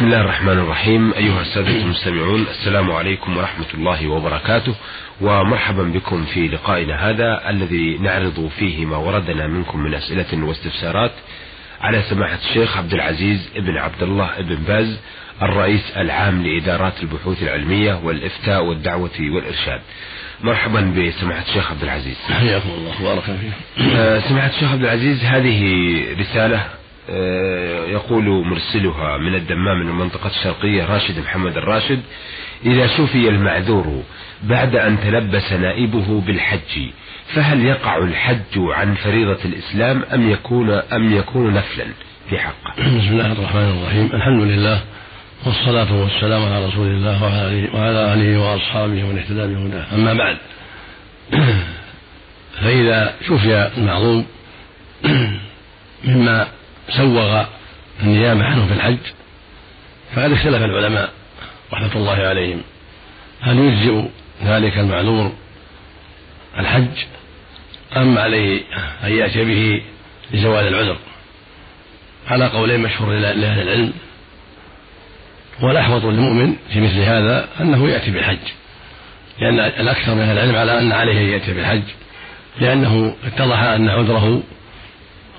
بسم الله الرحمن الرحيم. أيها السادة المستمعون السلام عليكم ورحمة الله وبركاته. ومرحبا بكم في لقائنا هذا الذي نعرض فيه ما وردنا منكم من أسئلة واستفسارات على سماحة الشيخ عبد العزيز ابن عبد الله ابن باز الرئيس العام لإدارات البحوث العلمية والإفتاء والدعوة والإرشاد. مرحبا بسماحة الشيخ عبد العزيز. حياكم الله بارك فيك آه، سماحة الشيخ عبد العزيز هذه رسالة يقول مرسلها من الدمام من المنطقة الشرقية راشد محمد الراشد إذا شفي المعذور بعد أن تلبس نائبه بالحج فهل يقع الحج عن فريضة الإسلام أم يكون أم يكون نفلا في حقه؟ بسم الله الرحمن الرحيم الحمد لله والصلاة والسلام على رسول الله وعلى آله, وأصحابه ومن اهتدى بهداه أما بعد فإذا شفي المعظوم مما سوغ النيابة عنه في الحج فقد اختلف العلماء رحمة الله عليهم. هل يجزئ ذلك المعذور الحج أم عليه أن يأتي به لزوال العذر؟ على قولين مشهور لأهل العلم. والأحوط للمؤمن في مثل هذا أنه يأتي بالحج لأن الأكثر من أهل العلم على أن عليه أن يأتي بالحج لأنه اتضح أن عذره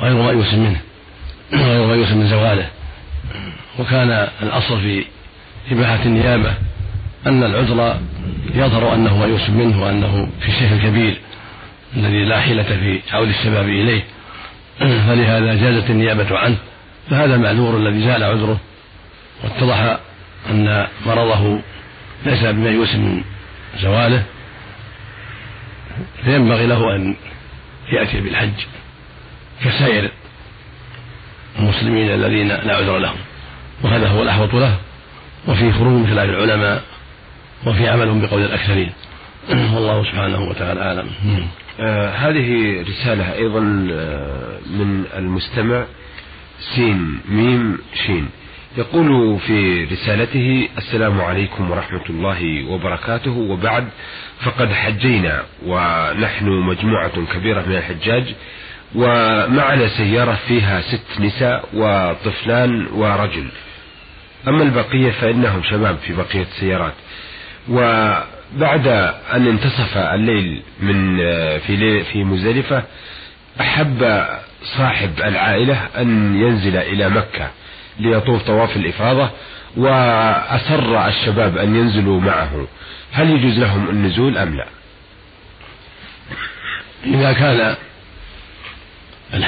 غير مأيوس منه. غير مأيوس من زواله. وكان الأصل في إباحة النيابة أن العذر يظهر أنه مأيوس منه وأنه في الشيخ الكبير الذي لا حيلة في عود الشباب إليه. فلهذا جازت النيابة عنه. فهذا المعذور الذي زال عذره. واتضح أن مرضه ليس بميؤوس من زواله. فينبغي له أن يأتي بالحج كسائر المسلمين الذين لا عذر لهم. وهذا هو الأحوط له. وفي خروج خلاف العلماء وفي عمل بقول الأكثرين. والله سبحانه وتعالى أعلم. آه هذه رسالة أيضا آه من المستمع سين ميم شين. يقول في رسالته السلام عليكم ورحمة الله وبركاته. وبعد فقد حجينا ونحن مجموعة كبيرة من الحجاج. ومعنا سيارة فيها ست نساء وطفلان ورجل. أما البقية فإنهم شباب في بقية السيارات. وبعد أن انتصف الليل من في ليل في مزدلفة أحب صاحب العائلة أن ينزل إلى مكة ليطوف طواف الإفاضة وأسر الشباب أن ينزلوا معه. هل يجوز لهم النزول أم لا؟ إذا كان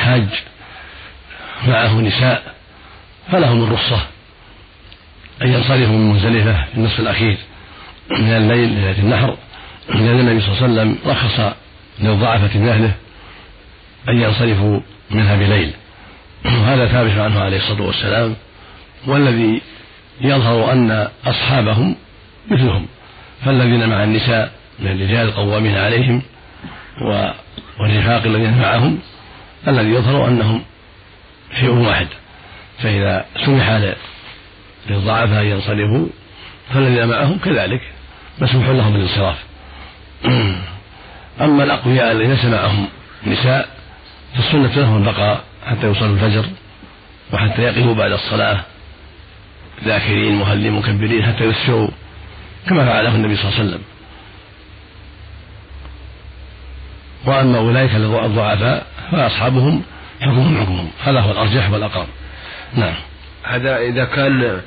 الحاج معه نساء فلهم الرخصة أن ينصرفوا من مزدلفة في النصف الأخير من الليل ليلة النحر لأن النبي صلى الله عليه وسلم رخص للضعفة من أهله أن ينصرفوا منها بليل. وهذا ثابت عنه عليه الصلاة والسلام. والذي يظهر أن أصحابهم مثلهم. فالذين مع النساء من الرجال القوامين عليهم والرفاق الذين معهم الذي يظهر أنهم شيء واحد. فإذا سمح للضعفاء أن ينصرفوا فالذين معهم كذلك مسموح لهم بالانصراف. أما الأقوياء الذين ليس معهم نساء فالسنة لهم البقاء حتى يصلوا الفجر وحتى يقفوا بعد الصلاة. ذاكرين مهلين مكبرين حتى يسروا كما فعله النبي صلى الله عليه وسلم. وأما أولئك الضعفاء فأصحابهم حكمهم حكمهم. هذا هو الأرجح والأقرب. نعم. هذا إذا كان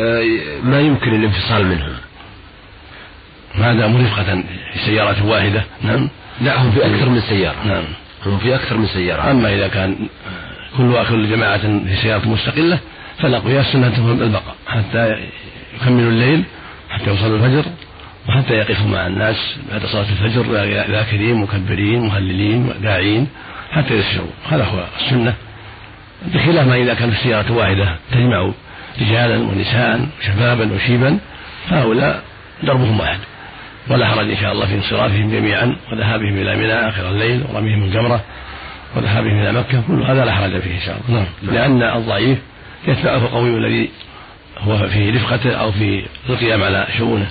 آه، ما يمكن الانفصال منهم ما داموا رفقة في سيارة واحدة. نعم. لا هم في أكثر من سيارة. نعم. هم في أكثر من سيارة. أما إذا كان كل كل جماعة في سيارة مستقلة فالأقوياء سنتهم البقاء. حتى يكملوا الليل حتى يوصلوا الفجر وحتى يقفوا مع الناس بعد صلاة الفجر ذاكرين مكبرين مهللين داعين. حتى يسروا هذا هو السنة. بخلاف ما إذا كانت السيارة واحدة تجمع رجالا ونساء وشبابا وشيبا فهؤلاء دربهم واحد. ولا حرج إن شاء الله في انصرافهم جميعا وذهابهم إلى منى آخر الليل ورميهم الجمرة وذهابهم إلى مكة. كل هذا لا حرج فيه إن شاء الله. نعم. لأن الضعيف يتبعه القوي الذي هو في رفقته أو في القيام على شؤونه.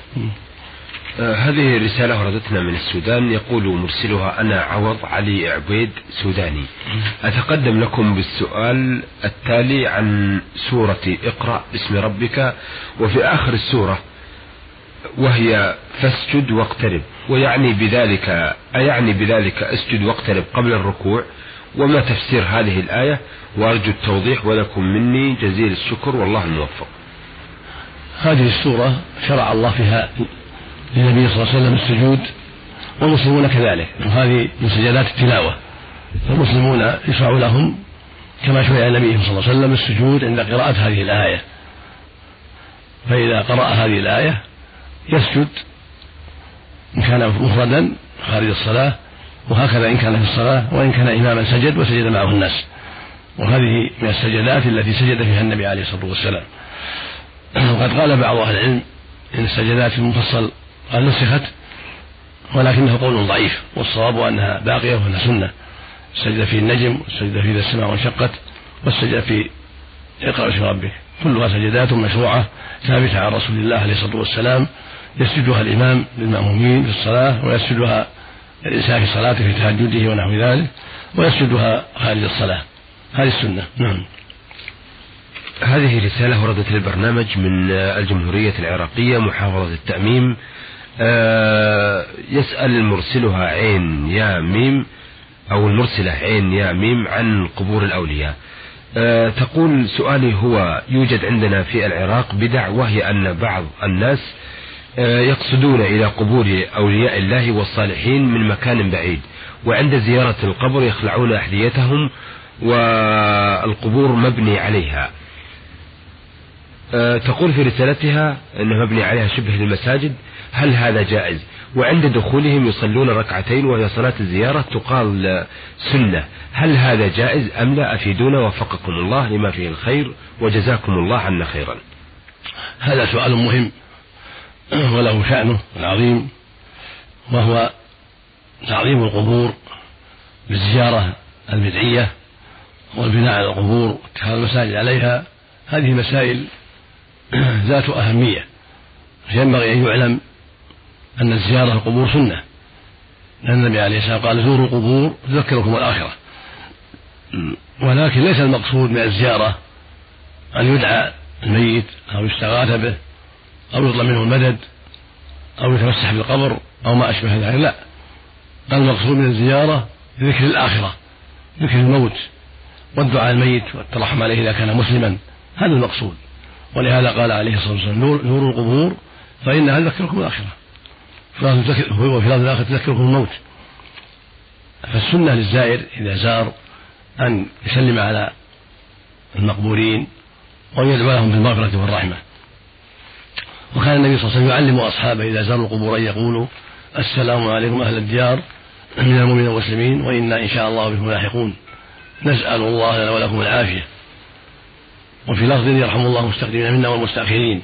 هذه رسالة وردتنا من السودان. يقول مرسلها أنا عوض علي عبيد سوداني. أتقدم لكم بالسؤال التالي عن سورة اقرأ باسم ربك وفي آخر السورة وهي فاسجد واقترب. ويعني بذلك أيعني بذلك أسجد واقترب قبل الركوع؟ وما تفسير هذه الآية؟ وأرجو التوضيح ولكم مني. جزيل الشكر والله الموفق. هذه السورة شرع الله فيها للنبي صلى الله عليه وسلم السجود والمسلمون كذلك وهذه من سجدات التلاوة. فالمسلمون يشرع لهم كما شرع النبي صلى الله عليه وسلم السجود عند قراءة هذه الآية. فإذا قرأ هذه الآية يسجد إن كان مفردا خارج الصلاة وهكذا إن كان في الصلاة وإن كان إماما سجد وسجد معه الناس. وهذه من السجدات التي سجد فيها النبي عليه الصلاة والسلام. وقد قال بعض أهل العلم إن السجدات المفصل قد نسخت ولكنه قول ضعيف والصواب أنها باقية وأنها سنة. السجدة في النجم والسجدة في إذا السماء وانشقت والسجدة في إقرأ باسم ربك. كلها سجدات مشروعة ثابتة عن رسول الله عليه الصلاة والسلام. يسجدها الإمام للمأمومين في الصلاة ويسجدها الإنسان في صلاته في تهجده ونحو ذلك ويسجدها خارج الصلاة. هذه السنة. نعم. هذه رسالة وردت للبرنامج من الجمهورية العراقية محافظة التأميم يسأل مرسلها عين يا ميم أو المرسلة عين يا ميم عن قبور الأولياء. آه، تقول سؤالي هو يوجد عندنا في العراق بدع وهي أن بعض الناس آه، يقصدون إلى قبور أولياء الله والصالحين من مكان بعيد وعند زيارة القبر يخلعون أحذيتهم والقبور مبني عليها. آه، تقول في رسالتها أنه مبني عليها شبه للمساجد هل هذا جائز؟ وعند دخولهم يصلون ركعتين وهي صلاة الزيارة تقال سنة. هل هذا جائز أم لا؟ أفيدونا. وفقكم الله لما فيه الخير وجزاكم الله عنا خيرا. هذا سؤال مهم وله شأنه العظيم وهو تعظيم القبور بالزيارة البدعية والبناء على القبور واتخاذ المساجد عليها. هذه مسائل ذات أهمية ينبغي أن يعلم أن الزيارة القبور سنة. لأن النبي عليه الصلاة والسلام قال زوروا القبور تذكركم الآخرة. ولكن ليس المقصود من الزيارة أن يدعى الميت أو يستغاث به أو يطلب منه المدد أو يتمسح بالقبر أو ما أشبه ذلك لا. بل المقصود من الزيارة ذكر الآخرة ذكر الموت والدعاء الميت والترحم عليه إذا كان مسلما. هذا المقصود. ولهذا قال عليه الصلاة والسلام نور القبور فإنها تذكركم الآخرة. وفي لفظ الآخر تذكركم الموت. فالسنة للزائر إذا زار أن يسلم على المقبورين وأن يدعو لهم بالمغفرة والرحمة. وكان النبي صلى الله عليه وسلم يعلم أصحابه إذا زاروا القبور أن يقولوا السلام عليكم أهل الديار من المؤمنين والمسلمين وإنا إن شاء الله بكم لاحقون. نسأل الله لنا ولكم العافية. وفي لفظ يرحم الله المستقدمين منا والمستأخرين.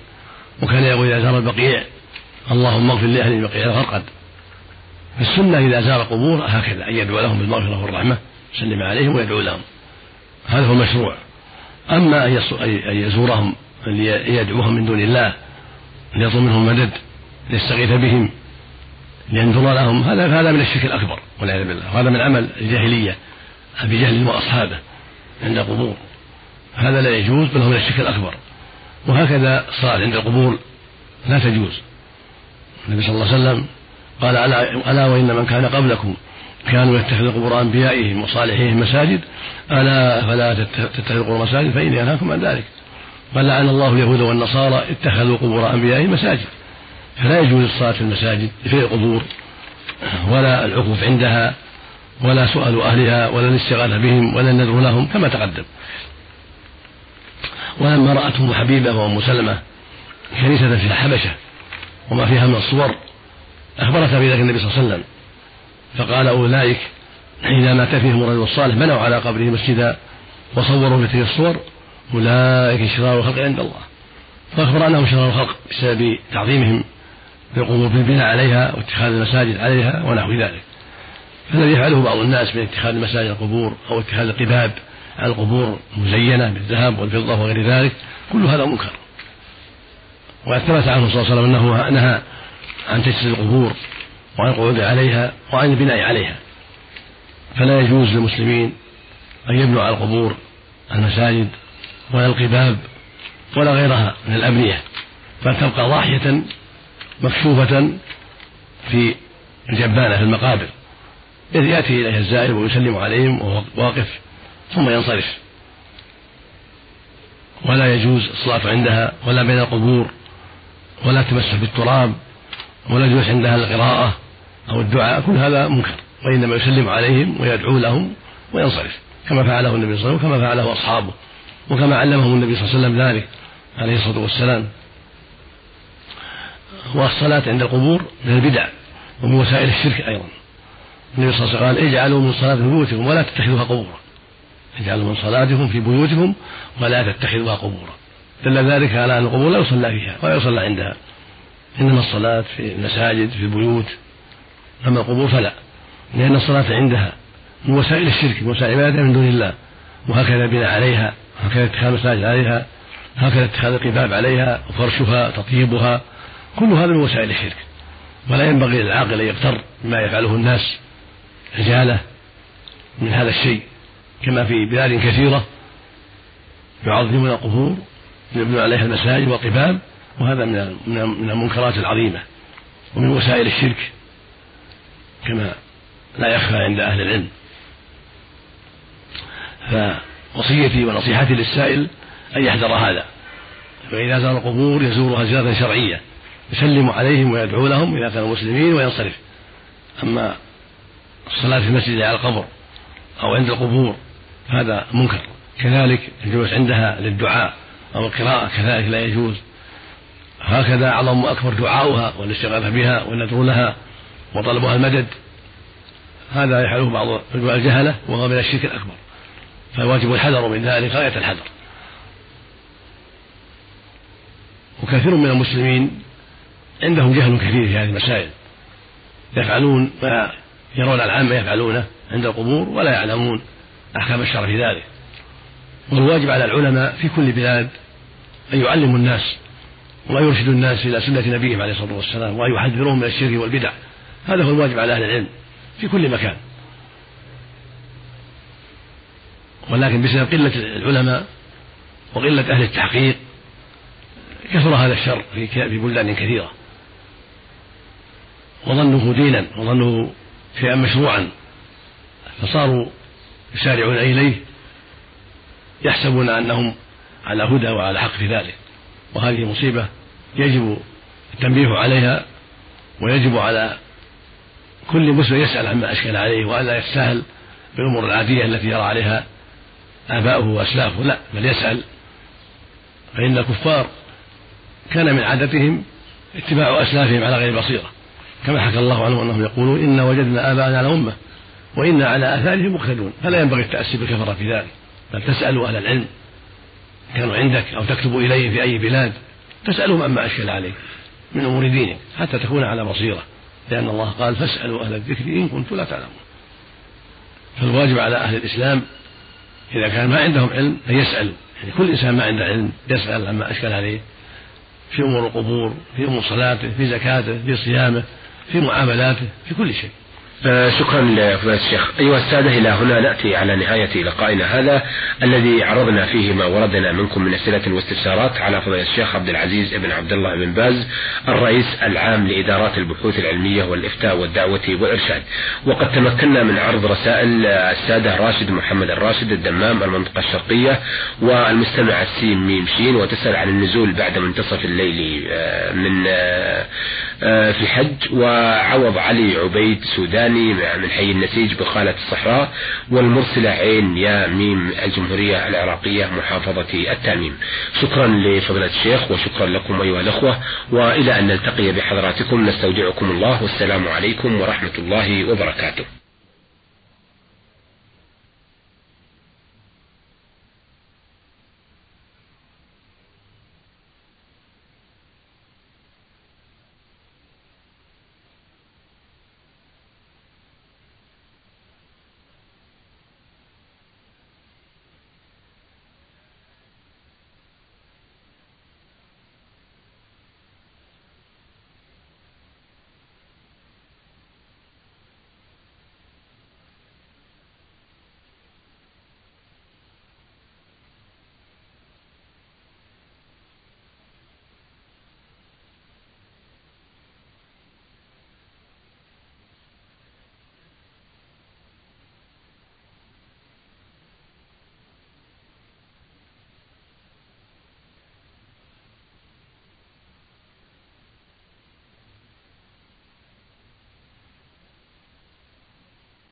وكان يقول إذا زار البقيع اللهم اغفر لأهل البقيع الغرقد السنة إذا زار قبور هكذا أن يدعو لهم بالمغفرة والرحمة يسلم عليهم ويدعو لهم. هذا هو المشروع. أما أن يزورهم ليدعوهم من دون الله ليطلب منهم مدد ليستغيث بهم لينذر لهم هذا هذا من الشرك الأكبر والعياذ بالله. وهذا من عمل الجاهلية أبي جهل وأصحابه عند القبور. هذا لا يجوز بل هو من الشرك الأكبر. وهكذا الصلاة عند القبور لا تجوز. النبي صلى الله عليه وسلم قال ألا, ألا وإن من كان قبلكم كانوا يتخذوا قبور أنبيائهم وصالحيهم مساجد ألا فلا تتخذوا قبور مساجد فإني أنهاكم عن ذلك. قال لعن الله اليهود والنصارى اتخذوا قبور أنبيائهم مساجد. فلا يجوز الصلاة في المساجد في القبور ولا العكوف عندها ولا سؤال أهلها ولا الاستغاثة بهم ولا النذر لهم كما تقدم. ولما رأت أم حبيبة وأم سلمة كنيسة في الحبشة وما فيها من الصور. أخبرتها بذلك النبي صلى الله عليه وسلم. فقال أولئك حين مات فيهم الرجل الصالح بنوا على قبره مسجدا وصوروا في تلك الصور. أولئك شرار الخلق عند الله. فأخبر أنهم شرار الخلق بسبب تعظيمهم للقبور بالبناء عليها واتخاذ المساجد عليها ونحو ذلك. فالذي يفعله بعض الناس من اتخاذ المساجد القبور أو اتخاذ القباب على القبور مزينة بالذهب والفضة وغير ذلك كل هذا منكر. وقد ثبت عنه صلى الله عليه وسلم أنه نهى عن تجسيد القبور وعن القعود عليها وعن البناء عليها. فلا يجوز للمسلمين أن يبنوا على القبور المساجد ولا القباب ولا غيرها من الأبنية بل تبقى ضاحية مكشوفة في الجبانة في المقابر. إذ يأتي إليها الزائر ويسلم عليهم وهو واقف ثم ينصرف. ولا يجوز الصلاة عندها ولا بين القبور. ولا تمسح بالتراب ولا يجوز عندها القراءة أو الدعاء كل هذا منكر. وإنما يسلم عليهم ويدعو لهم وينصرف كما فعله النبي صلى الله عليه وسلم وكما فعله أصحابه وكما علمهم النبي صلى الله عليه وسلم ذلك عليه الصلاة والسلام. والصلاة عند القبور من البدع ومن وسائل الشرك أيضا. النبي صلى الله عليه وسلم قال اجعلوا من صلاة بيوتكم ولا تتخذوها قبورا اجعلوا من صلاتكم في بيوتكم ولا تتخذوها قبورا. دل ذلك على أن القبور لا يصلى فيها ولا يصلى عندها. إنما الصلاة في المساجد في البيوت. أما القبور فلا لأن الصلاة عندها من وسائل الشرك من وسائل العبادة من دون الله. وهكذا البناء عليها وهكذا اتخاذ المساجد عليها هكذا اتخاذ القباب عليها وفرشها تطيبها. كل هذا من وسائل الشرك. ولا ينبغي للعاقل أن يغتر بما يفعله الناس عجالة من هذا الشيء. كما في بلاد كثيرة يعظمون القبور يبنون عليها المساجد والقباب وهذا من من المنكرات العظيمة ومن وسائل الشرك كما لا يخفى عند أهل العلم. فوصيتي ونصيحتي للسائل أن يحذر هذا فإذا زار القبور يزورها زيارة شرعية يسلم عليهم ويدعو لهم إذا كانوا مسلمين وينصرف. أما الصلاة في المسجد على القبر أو عند القبور هذا منكر كذلك الجلوس عندها للدعاء. أو القراءة كذلك لا يجوز. هكذا أعظم وأكبر دعاؤها والاستغاثة بها والندعو لها وطلبها المدد. هذا يفعله بعض الجهلة وهو من الشرك الأكبر. فالواجب الحذر من ذلك غاية الحذر. وكثير من المسلمين عندهم جهل كثير في هذه المسائل. يفعلون ما يرون العامة يفعلونه عند القبور ولا يعلمون أحكام الشرع في ذلك. والواجب على العلماء في كل بلاد أن يعلموا الناس ويرشدوا الناس إلى سنة نبيهم عليه الصلاة والسلام وأن يحذروهم من الشرك والبدع. هذا هو الواجب على أهل العلم في كل مكان. ولكن بسبب قلة العلماء وقلة أهل التحقيق كثر هذا الشر في بلدان كثيرة. وظنه دينا وظنه شيئا مشروعا فصاروا يسارعون إليه يحسبون أنهم على هدى وعلى حق في ذلك. وهذه مصيبة يجب التنبيه عليها ويجب على كل مسلم يسأل عما أشكل عليه وألا يستاهل بالأمور العادية التي يرى عليها آباؤه وأسلافه. لا بل يسأل. فإن الكفار كان من عادتهم اتباع أسلافهم على غير بصيرة. كما حكى الله عنهم أنهم يقولون إنا وجدنا آباءنا على أمة وإنا على آثارهم مقتدون. فلا ينبغي التأسي بالكفرة في ذلك. بل تسألوا أهل العلم كانوا عندك أو تكتب إليهم في أي بلاد تسألهم عما أشكل عليك من أمور دينك حتى تكون على بصيرة لأن الله قال فاسألوا أهل الذكر إن كنتم لا تعلمون. فالواجب على أهل الإسلام إذا كان ما عندهم علم أن يسألوا يعني كل إنسان ما عنده علم يسأل عما أشكل عليه في أمور القبور في أمور صلاته في زكاته في صيامه في معاملاته في كل شيء. شكرا لفضيلة الشيخ. أيها السادة إلى هنا نأتي على نهاية لقائنا هذا الذي عرضنا فيه ما وردنا منكم من أسئلة واستفسارات على فضيلة الشيخ عبد العزيز بن عبد الله بن باز الرئيس العام لإدارات البحوث العلمية والإفتاء والدعوة والإرشاد. وقد تمكنا من عرض رسائل السادة راشد محمد الراشد الدمام المنطقة الشرقية والمستمع السين ميم شين وتسأل عن النزول بعد منتصف الليل آه، من آه، في الحج. وعوض علي عبيد سودان الثاني من حي النسيج بخالة الصحراء والمرسلة عين يا ميم الجمهورية العراقية محافظة التأميم. شكرا لفضيلة الشيخ وشكرا لكم أيها الأخوة وإلى أن نلتقي بحضراتكم نستودعكم الله والسلام عليكم ورحمة الله وبركاته.